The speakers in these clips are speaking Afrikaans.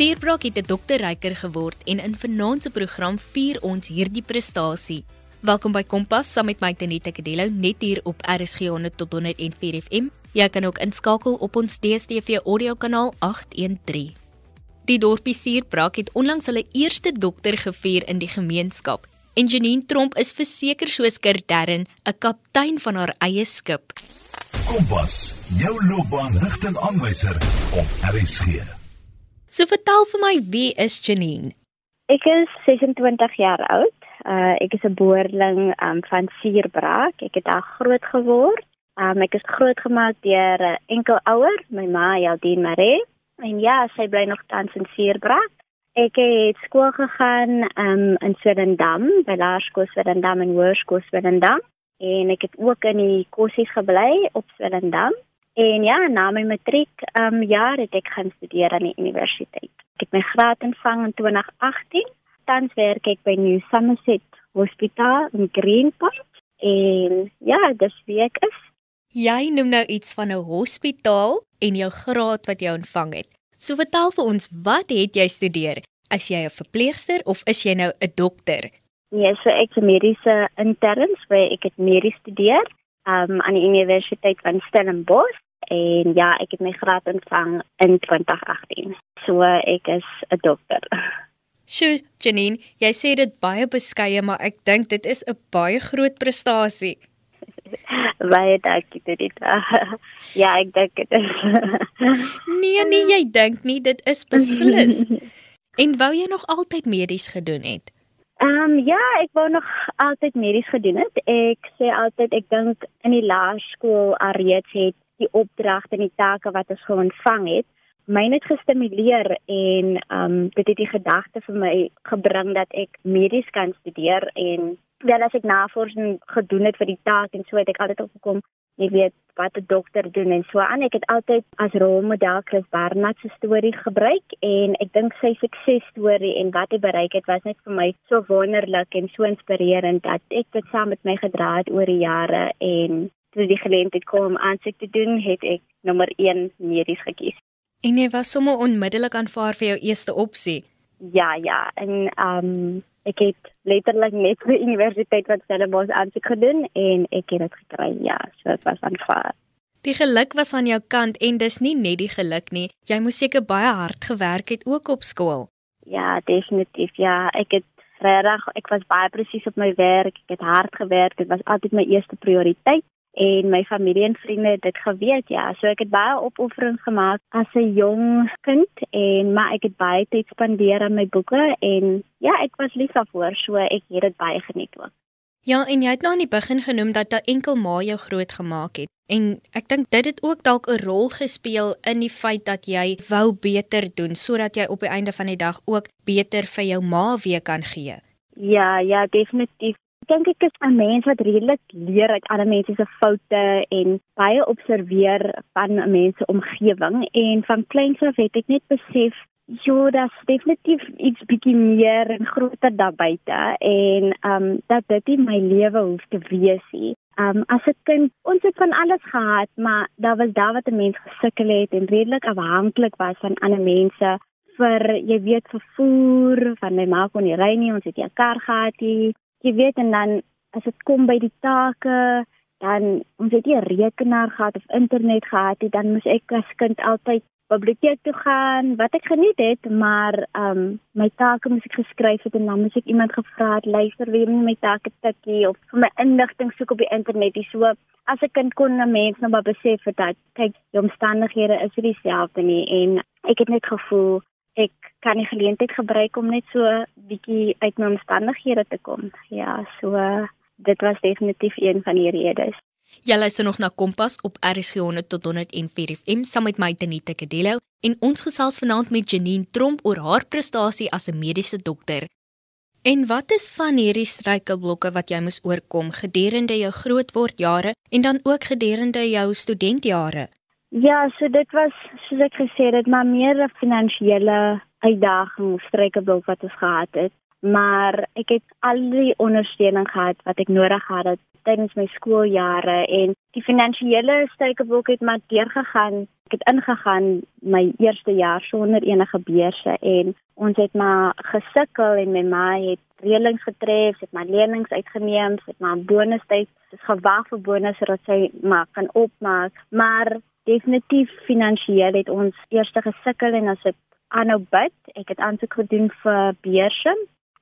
Suurbraak het 'n dokterryker geword en in vanaand se program vier ons hierdie prestasie. Welkom by Kompas saam met my Tenita Kadello net hier op RSG 100 tot 104 FM. Jy kan ook inskakel op ons DStv audio kanaal 813. Die dorpie Suurbraak het onlangs hulle eerste dokter gevier in die gemeenskap. En Janine Tromp is verseker soos Kerdern 'n kaptein van haar eie skip. Kompas, jou loopbaanrigtingaanwyser op RSG. So vertel vir my wie is Janine? Ek is 26 jaar oud. Uh ek is 'n boerling um, van Suurbraak. Ek het daar groot geword. Um ek is grootgemaak deur 'n enkel ouer, my ma, Jaldien Maree. En ja, sy bly nog tans in Suurbraak. Ek het skool gegaan um in Swellendam, by Laerskool Swellendam en Hoërskool Swellendam. En ek het ook in die kossies gebly op Swellendam. En ja, na my matriek um jaar het ek gaan studeer aan die universiteit. Ek het my graad ontvang in 2018. Tans werk ek by New Somerset Hospitaal in Greenpoint. En ja, dis wie ek is. Jy noem nou iets van 'n hospitaal en jou graad wat jy ontvang het. So vertel vir ons, wat het jy studeer? Is jy 'n verpleegster of is jy nou 'n dokter? Nee, so ek is 'n mediese intern, so ek het medies studeer um, aan die Universiteit van Stellenbosch en ja, ek het my graad ontvang in 2018. So ek is 'n dokter. Sjoe, Janine, jy sê dit baie beskeie, maar ek dink dit is 'n baie groot prestasie. baie dankie dit. ja, ek dink dit is. nee, nee, jy dink nie, dit is beslis. en wou jy nog altyd medies gedoen het? Ehm um, ja, ek wou nog altyd medies gedoen het. Ek sê altyd ek dink in die laerskool alreeds het die opdragte en die take wat ons ontvang het, my net gestimuleer en ehm um, dit het die gedagte vir my gebring dat ek medies kan studeer en wel as ek navorsing gedoen het vir die taak en so het ek altyd opgekom jy weet wat 'n dokter doen en so aan. Ek het altyd as rolmodel Chris Barnard se storie gebruik en ek dink sy suksesstorie en wat hy bereik het was net vir my so wonderlik en so inspirerend dat ek dit saam met my gedra het oor die jare en toe die geleentheid kom om aansoek te doen, het ek nommer 1 medies gekies. En jy was sommer onmiddellik aanvaar vir jou eerste opsie. Ja, ja, en ehm um, ek het letterlik net by universiteit wat Stellenbosch aansoek gedoen en ek het dit gekry. Ja, so dit was aanvaar. Die geluk was aan jou kant en dis nie net die geluk nie. Jy moes seker baie hard gewerk het ook op skool. Ja, definitief. Ja, ek het regtig ek was baie presies op my werk. Ek het hard gewerk. Dit was altyd my eerste prioriteit en my familie en vriende het dit geweet ja. So ek het baie opofferings gemaak as 'n jong kind en maar ek het baie tyd spandeer aan my boeke en ja ek was lief daarvoor so ek het dit baie geniet ook. Ja en jy het nou aan die begin genoem dat 'n enkel ma jou groot gemaak het. En ek dink dit het ook dalk 'n rol gespeel in die feit dat jy wou beter doen sodat jy op die einde van die dag ook beter vir jou ma weer kan gee. Ja ja definitief dink ek is 'n mens wat redelik leer uit ander mense se foute en baie observeer van 'n mens se omgewing en van kleins af het ek net besef Jo, dat definitief iets bietjie meer en groter daar buite en ehm um, dat dit nie my lewe hoef te wees nie. Ehm um, as 'n kind, ons het van alles gehad, maar daar was daar wat 'n mens gesukkel het en redelik afhanklik was van ander mense vir jy weet vervoer van my ma kon nie ry nie, ons het nie 'n kar gehad nie jy weet en dan as dit kom by die take dan ons het nie 'n rekenaar gehad of internet gehad nie dan moes ek as kind altyd biblioteek toe gaan wat ek geniet het maar ehm um, my take moes ek geskryf het en dan moes ek iemand gevra het luister wie my take tikkie of vir my inligting soek op die internet dis so as 'n kind kon 'n mens nou maar besef dat kyk die omstandighede is nie dieselfde nie en ek het net gevoel ek kan die geleentheid gebruik om net so bietjie uit my omstandighede te kom. Ja, so dit was definitief een van die redes. Jy luister nog na Kompas op RSG 100 tot 104 FM saam met my Tenita Kadello en ons gesels vanaand met Janine Tromp oor haar prestasie as 'n mediese dokter. En wat is van hierdie struikelblokke wat jy moes oorkom gedurende jou grootword jare en dan ook gedurende jou studentjare? Ja, so dit was soos ek gesê het, maar meer 'n finansiële uitdaging struikelblok wat ons gehad het. maar ek het al die ondersteuning gehad wat ek nodig gehad het tydens my skooljare en die finansiële struikelblok het maar deurgegaan. Ek het ingegaan my eerste jaar sonder enige beurse en ons het maar gesukkel en my ma het reëlings getref, het my lenings uitgeneem, het maar 'n bonus tyd, dis gewag vir bonus sodat sy maar kan opmaak, maar definitief finansiëel het ons eers gesukkel en as ek aanhou bid, ek het aansoek gedoen vir beurse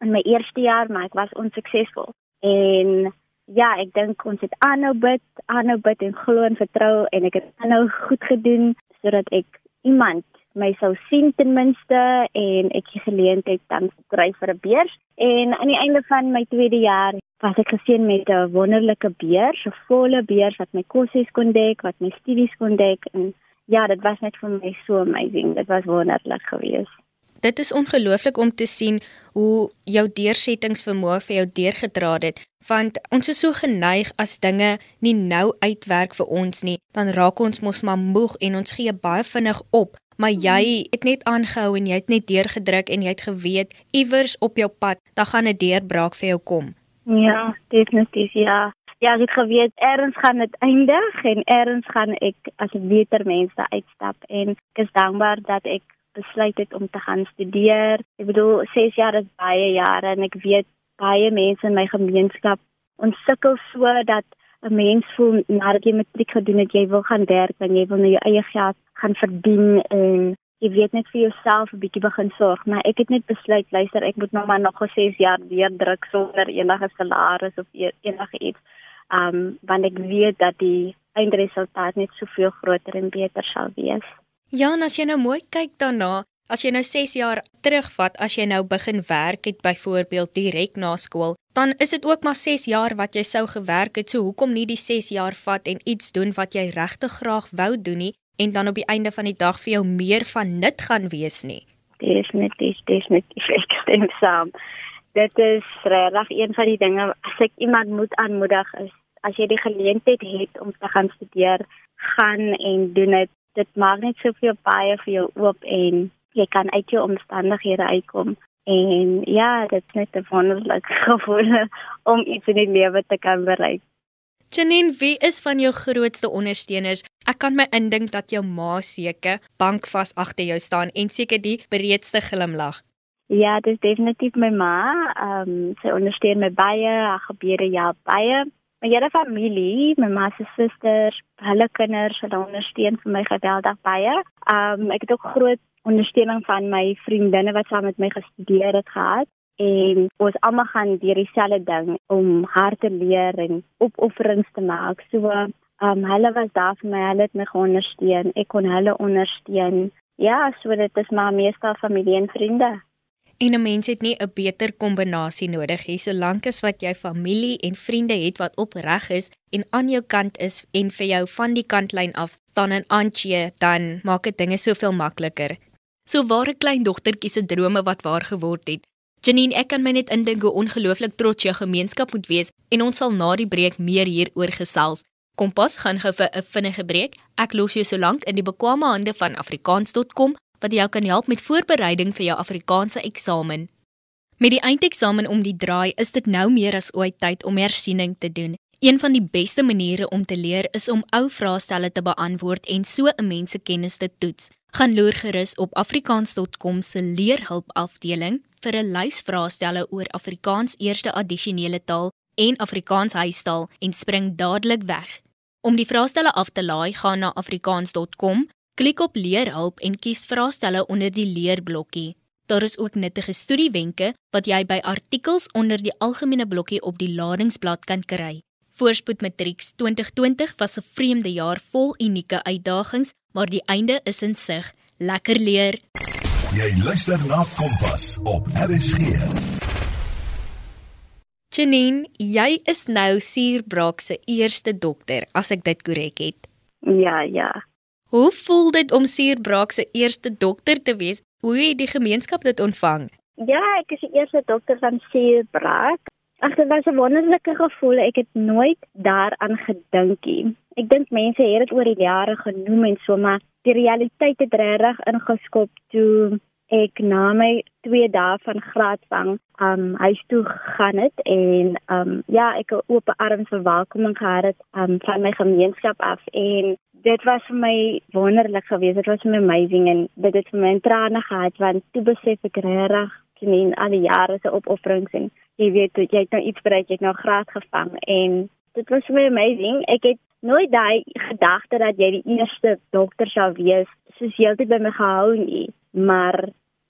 in my eerste jaar, maar ek was onsuksesvol. En ja, ek dink ons het aanhou bid, aanhou bid en glo en vertrou en ek het aanhou goed gedoen sodat ek iemand my sou sien ten minste en ek het geleentheid dan kry vir 'n beurs en aan die einde van my tweede jaar was ek geseën met 'n wonderlike beurs, 'n volle beurs wat my kosses kon dek, wat my studies kon dek en ja, dit was net vir my so amazing. Dit was wonderlik geweest. Dit is ongelooflik om te sien hoe jou deursettingsvermoë vir jou deurgedra het, want ons is so geneig as dinge nie nou uitwerk vir ons nie, dan raak ons mos maar moeg en ons gee baie vinnig op maar jy het net aangehou en jy het net deurgedruk en jy het geweet iewers op jou pad dan gaan 'n deurbraak vir jou kom. Ja, definitief ja. Ja, ek het geweet eers gaan dit eindig en eers gaan ek as 'n beter mens uitstap en ek is dankbaar dat ek besluit het om te gaan studeer. Ek bedoel 6 jaar is baie jare en ek weet baie mense in my gemeenskap ons sukkel so dat 'n mens voel nadat jy matriek gedoen het, jy wil gaan werk en jy wil nou jou eie geld gaan verdien en jy weet net vir jouself 'n bietjie begin sorg, maar ek het net besluit, luister, ek moet nou maar nog 6 jaar weer druk sonder enige salaris of e-, enige iets. Um want ek weet dat die eindresultaat net soveel groter en beter sal wees. Ja, en as jy nou mooi kyk daarna, As jy nou 6 jaar terugvat, as jy nou begin werk het byvoorbeeld direk na skool, dan is dit ook maar 6 jaar wat jy sou gewerk het. So hoekom nie die 6 jaar vat en iets doen wat jy regtig graag wou doen nie en dan op die einde van die dag vir jou meer van nut gaan wees nie? Definitief, definitief ek stem saam. Dit is regtig een van die dinge as ek iemand moet aanmoedig is as jy die geleentheid het om te gaan studeer, gaan en doen dit. Dit maak net soveel baie vir jou oop en jy kan uit jou omstandighede uitkom en ja, dit is net 'n wonderlike gevoel om iets in die lewe te kan bereik. Janine, wie is van jou grootste ondersteuners? Ek kan my indink dat jou ma seker bankvas agter jou staan en seker die breedste glimlag. Ja, dit is definitief my ma. Ehm um, sy ondersteun my baie, haar gebeure ja baie. My hele familie, my ma se susters, hulle kinders, hulle ondersteun vir my geweldig baie. Ehm um, ek het ook groot ondersteuning van my vriendinne wat saam met my gestudeer het gehad en ons almal gaan deur dieselfde ding om hard te leer en opofferings te maak. So, ehm um, hulle was daar vir my, hulle het my ondersteun. Ek kon hulle ondersteun. Ja, so dit is maar meestal familie en vriende. En 'n mens het nie 'n beter kombinasie nodig nie, solank as wat jy familie en vriende het wat opreg is en aan jou kant is en vir jou van die kantlyn af staan en aanchee, dan maak dit dinge soveel makliker. So ware klein dogtertjie se drome wat waar geword het. Janine, ek kan my net indink hoe ongelooflik trots jou gemeenskap moet wees en ons sal na die breek meer hieroor gesels. Kompas gaan gou vir 'n vinnige breek. Ek los jou solank in die bekwame hande van afrikaans.com wat jou kan help met voorbereiding vir jou Afrikaanse eksamen. Met die eindeksamen om die draai, is dit nou meer as ooit tyd om hersiening te doen. Een van die beste maniere om te leer is om ou vraestelle te beantwoord en so 'n mens se kennis te toets. Gaan loer gerus op afrikaans.com se leerhulp afdeling vir 'n lys vraestelle oor Afrikaans eerste addisionele taal en Afrikaans huistaal en spring dadelik weg. Om die vraestelle af te laai, gaan na afrikaans.com, klik op leerhulp en kies vraestelle onder die leerblokkie. Daar is ook nuttige studiewenke wat jy by artikels onder die algemene blokkie op die ladingsblad kan kry. Voorspoed Matrieks 2020 was 'n vreemde jaar vol unieke uitdagings, maar die einde is in sig. Lekker leer. Jy luister na Kompas op RSG. Janine, jy is nou Suurbraak se eerste dokter, as ek dit korrek het. Ja, ja. Hoe voel dit om Suurbraak se eerste dokter te wees? Hoe het die gemeenskap dit ontvang? Ja, ek is die eerste dokter van Suurbraak. Ag, dit was 'n wonderlike gevoel. Ek het nooit daaraan gedink nie. Ek dink mense het dit oor die jare genoem en so, maar die realiteit het regtig ingeskop toe ek na my 2 dae van graadvang um huis toe gegaan het en um ja, ek 'n oop arms verwelkoming gehad het um van my gemeenskap af en dit was vir my wonderlik geweest. Dit was amazing en dit het vir my trane gehad want toe besef ek regtig sien al die jare se opofferings en jy weet jy het nou iets bereik, jy het nou graad gevang en dit was my amazing. Ek het nooit daai gedagte dat jy die eerste dokter sou wees soos heeltyd by my gehou nie, maar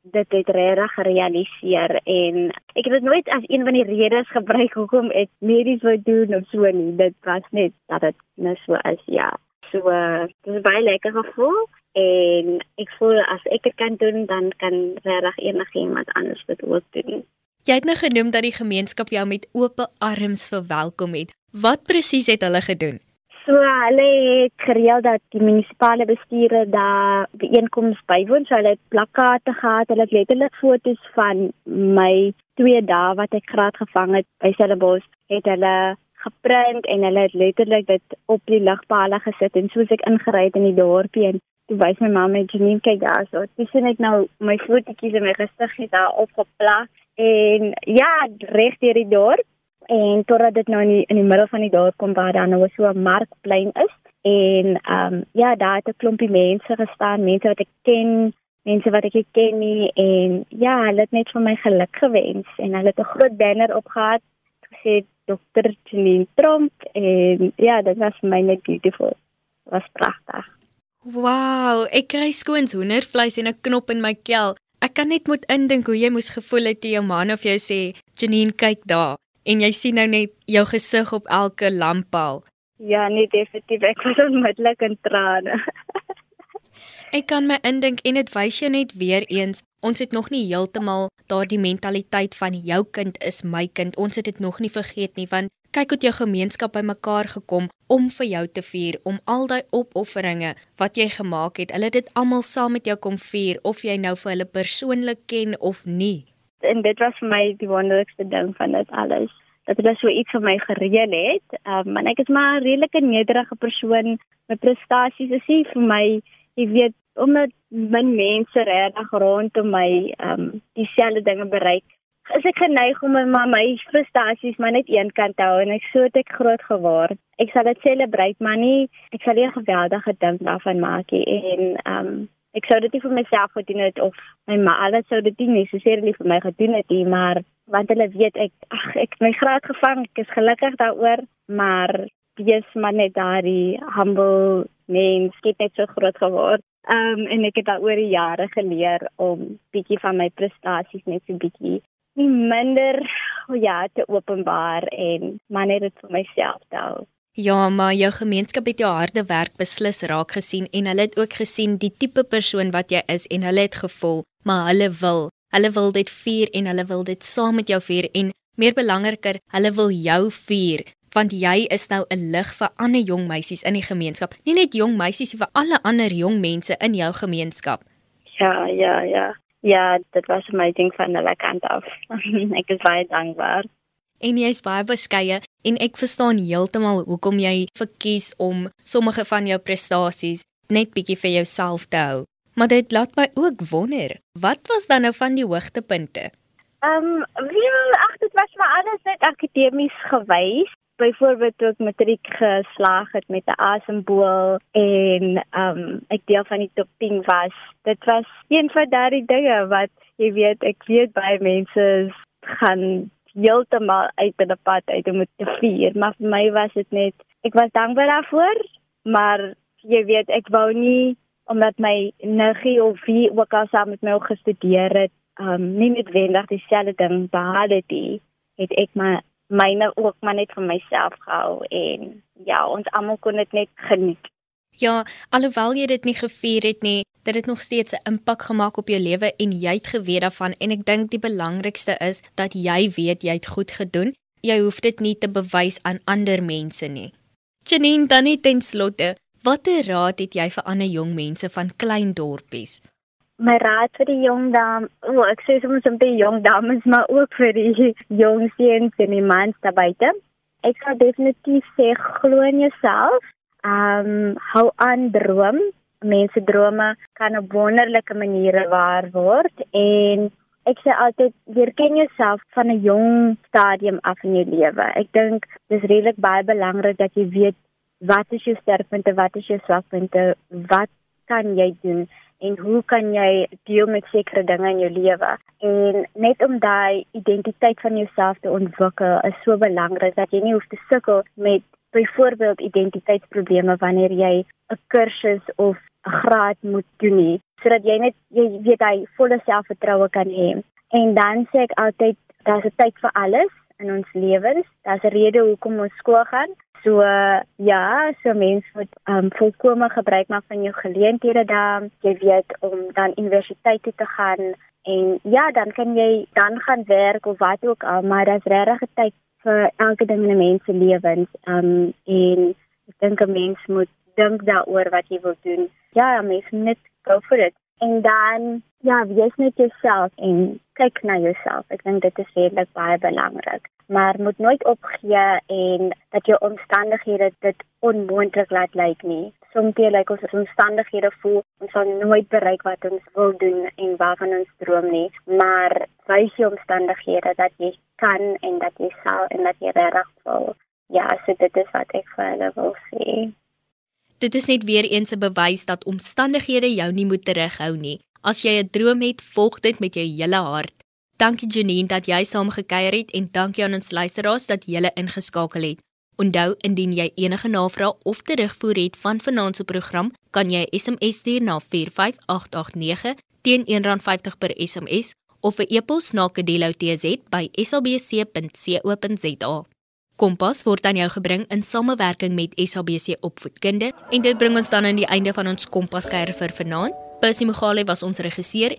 dit het regtig gerealiseer en ek het dit nooit as een van die redes gebruik hoekom ek medies wou doen of so nie. Dit was net dat dit net so is, ja. So, uh, dit is baie lekker gevoel en ek voel as ek dit kan doen, dan kan regtig enigiemand anders dit ook doen. Jy het nou genoem dat die gemeenskap jou met oop arms verwelkom het. Wat presies het hulle gedoen? So hulle het gereël dat die munisipale bestuurder daar byeenkomste bywoon, so hulle het plakkate gehad, hulle het letterlik foto's van my twee dae wat ek graad gevang het by Stellenbosch, het hulle geprint en hulle het letterlik dit op die ligpale gesit en soos ek ingery het in die dorpie en toe wys my mamma net nie kyk daar so. Dis net nou my fotootjies en my gesig daar opgeplak en ja, reg deur die dorp en totdat dit nou in die, in die middel van die dorp kom waar daar nou so 'n markplein is en ehm um, ja daar het 'n klompie mense gestaan mense wat ek ken mense wat ek nie ken nie en ja hulle het net vir my geluk gewens en hulle het 'n groot banner opgehad gesê dokter Janine Tromp en ja dit was vir my net beautiful was pragtig Wow, ek kry skoons hoendervleis en 'n knop in my kel. Ek kan net moet indink hoe jy moes gevoel het toe jou man of jou sê, "Janine, kyk daar." en jy sien nou net jou gesig op elke lamppaal. Ja, nee definitief, ek was onmiddellik in trane. ek kan my indink en dit wys jou net weer eens, ons het nog nie heeltemal daardie mentaliteit van jou kind is my kind. Ons het dit nog nie vergeet nie want kyk hoe jou gemeenskap bymekaar gekom om vir jou te vier, om al daai opofferinge wat jy gemaak het. Hulle dit almal saam met jou kom vier of jy nou vir hulle persoonlik ken of nie en dit was vir my die wonderlikste ding van dit alles dat hulle so iets vir my gereël het. Ehm um, en ek is maar 'n redelike nederige persoon. My prestasies is nie vir my, jy weet, omdat min mense regtig rondom my ehm um, dieselfde dinge bereik. Is ek geneig om my my prestasies maar net een kant te hou en ek so het ek groot geword. Ek sal dit celebrate, maar nie ek sal nie geweldige ding daarvan maak nie en ehm um, ek sou dit nie vir myself gedoen het of my ma alles sou dit nie necessarily vir my gedoen het nie, maar want hulle weet ek ag ek my graad gevang, ek is gelukkig daaroor, maar wees maar net daardie humble mens, het net so groot geword. Ehm um, en ek het daaroor die jare geleer om bietjie van my prestasies net so bietjie nie minder ja te openbaar en maar net dit vir myself te hou. Ja, maar jou gemeenskap het jou harde werk beslis raak gesien en hulle het ook gesien die tipe persoon wat jy is en hulle het gevoel, maar hulle wil, hulle wil dit vier en hulle wil dit saam met jou vier en meer belangriker, hulle wil jou vier want jy is nou 'n lig vir ander jong meisies in die gemeenskap. Nie net jong meisies, maar vir alle ander jong mense in jou gemeenskap. Ja, ja, ja. Ja, dit was my ding van hulle kant af. ek is baie dankbaar en jy's baie beskeie en ek verstaan heeltemal hoekom jy verkies om sommige van jou prestasies net bietjie vir jouself te hou. Maar dit laat my ook wonder, wat was dan nou van die hoogtepunte? Ehm, um, wel, ag dit was maar alles net akademies gewys. Byvoorbeeld toe ek matriek geslaag het met 'n asemboel en ehm um, ek deel van die top 10 was. Dit was een van daardie dinge wat jy weet, ek weet baie mense gaan heeltemal uit in 'n pad uit om te vier, maar vir my was dit net ek was dankbaar daarvoor, maar jy weet ek wou nie omdat my niggie of wie ook al saam met my gestudeer het, um nie noodwendig dieselfde ding behaal het nie, het ek maar myne ook maar net vir myself gehou en ja, ons almal kon dit net geniet. Ja, alhoewel jy dit nie gevier het nie, dit het nog steeds 'n impak gemaak op jou lewe en jy het geweet daarvan en ek dink die belangrikste is dat jy weet jy het goed gedoen. Jy hoef dit nie te bewys aan ander mense nie. Janine, dan net ten slotte, watter raad het jy vir ander jong mense van klein dorpies? My raad vir die jong dames, o, oh, ek sê soms om die jong dames, maar ook vir die jong seuns en die mans daar buite. Ek sal definitief sê glo in jouself. Ehm um, hou aan droom mense drome kan op wonderlike maniere waar word en ek sê altyd leer ken jouself van 'n jong stadium af in jou lewe. Ek dink dis redelik baie belangrik dat jy weet wat is jou sterkpunte, wat is jou swakpunte, wat kan jy doen en hoe kan jy deel met sekere dinge in jou lewe? En net om daai identiteit van jouself te ontwikkel is so belangrik dat jy nie hoef te sukkel met byvoorbeeld identiteitsprobleme wanneer jy 'n kursus of 'n graad moet doen nie, sodat jy net jy weet hy volle selfvertroue kan hê. En dan sê ek altyd daar's 'n tyd vir alles in ons lewens. Daar's 'n rede hoekom ons skool gaan. So ja, so mense moet um volkome gebruik maak van jou geleenthede dan, jy weet om dan universiteit toe te gaan en ja, dan kan jy dan gaan werk of wat ook al, maar daar's regtig 'n tyd vir elke ding in 'n mens se lewens. Um en ek dink 'n mens moet dink daaroor wat jy wil doen. Ja, mens net go for it. En dan ja, wees net jouself en kyk na jouself. Ek dink dit is redelik baie belangrik maar moet nooit opgee en dat jou omstandighede dit onmoontlik laat lyk nie. Soms lyk like ons omstandighede voel ons sal nooit bereik wat ons wil doen en waarvan ons droom nie, maar wys jou omstandighede dat jy kan en dat jy sal en dat jy reg wil. Ja, so dit is wat ek vir hulle wil sê. Dit is net weer eens 'n bewys dat omstandighede jou nie moet terughou nie. As jy 'n droom het, volg dit met jou hele hart. Dankie Janine dat jy saam gekuier het en dankie aan ons luisteraars dat julle ingeskakel het. Onthou indien jy enige navrae of terugvoer het van vanaand se program, kan jy SMS stuur na 45889 teen R1.50 per SMS of 'n e-pos na kedeloutz@sabc.co.za. Kompas word aan jou gebring in samewerking met SABC Opvoedkunde en dit bring ons dan aan die einde van ons Kompas kuier vir vanaand. Percy Mogale was ons regisseur